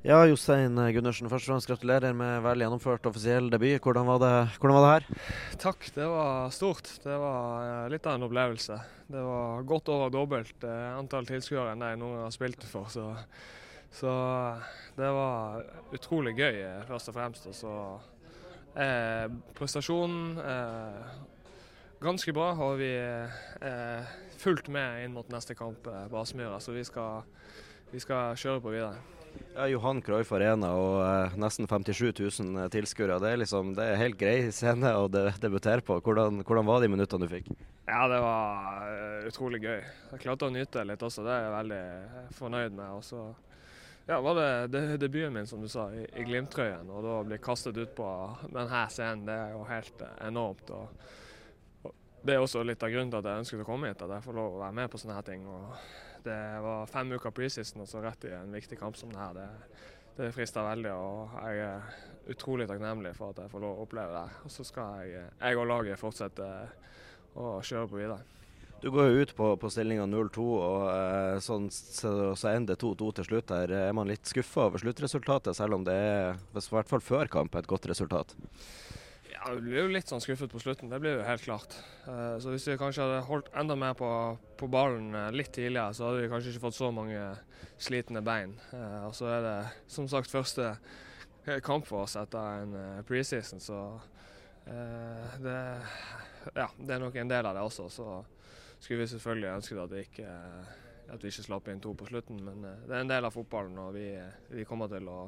Ja, Jostein Gundersen, først og fremst gratulerer med vel gjennomført offisiell debut. Hvordan var det, hvordan var det her? Takk, det var stort. Det var eh, litt av en opplevelse. Det var godt over dobbelt eh, antall tilskuere enn jeg noen gang har spilt for. Så, så, det var utrolig gøy, eh, først og fremst. Og så eh, prestasjonen eh, ganske bra, og vi er fullt med inn mot neste kamp på Aspmyra. Så vi skal, vi skal kjøre på videre. Ja, Johan Cruyff Arena og eh, nesten 57 000 tilskuere. Det, liksom, det er helt grei scene å de debutere på. Hvordan, hvordan, var de minuttene du fikk? Ja, Det var uh, utrolig gøy. Jeg klarte å nyte litt også, det er jeg veldig fornøyd med. Og så ja, var det, det debuten min, som du sa, i, i Glimt-trøyen. Og da å bli kastet ut på denne scenen, det er jo helt enormt. Og, det er også litt av grunnen til at jeg ønsket å komme hit, at jeg får lov å være med på sånne her ting. Og det var fem uker preseason og så rett i en viktig kamp som denne. Det, det frister veldig, og jeg er utrolig takknemlig for at jeg får lov å oppleve det. Og så skal jeg, jeg og laget fortsette å kjøre på videre. Du går jo ut på, på stillinga 0-2, og eh, sånn, så, så ender 2-2 til slutt. her. Er man litt skuffa over sluttresultatet, selv om det er, i hvert fall før kamp, et godt resultat? Ja, Vi blir jo litt sånn skuffet på slutten, det blir jo helt klart. Uh, så Hvis vi kanskje hadde holdt enda mer på, på ballen uh, litt tidligere, så hadde vi kanskje ikke fått så mange slitne bein. Uh, og så er det som sagt første kamp for oss etter en preseason, så det, ja, det er nok en del av det også. Så skulle vi selvfølgelig ønsket at, ikke, at vi ikke slapp inn to på slutten, men det er en del av fotballen, og vi, vi kommer til å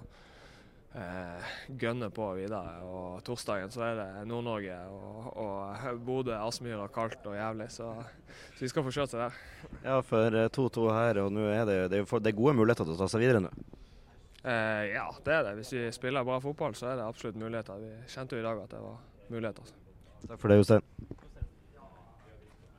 eh, gønne på videre. Og torsdagen så er det Nord-Norge og, og Bodø, Aspmyra, kaldt og jævlig. Så, så vi skal få kjørt seg der. Ja, for 2-2 eh, her, og nå er det, det, det er gode muligheter til å ta seg videre nå? Eh, ja, det er det. Hvis vi spiller bra fotball, så er det absolutt muligheter. Vi kjente jo i dag at det var muligheter. Takk for det, Jostein.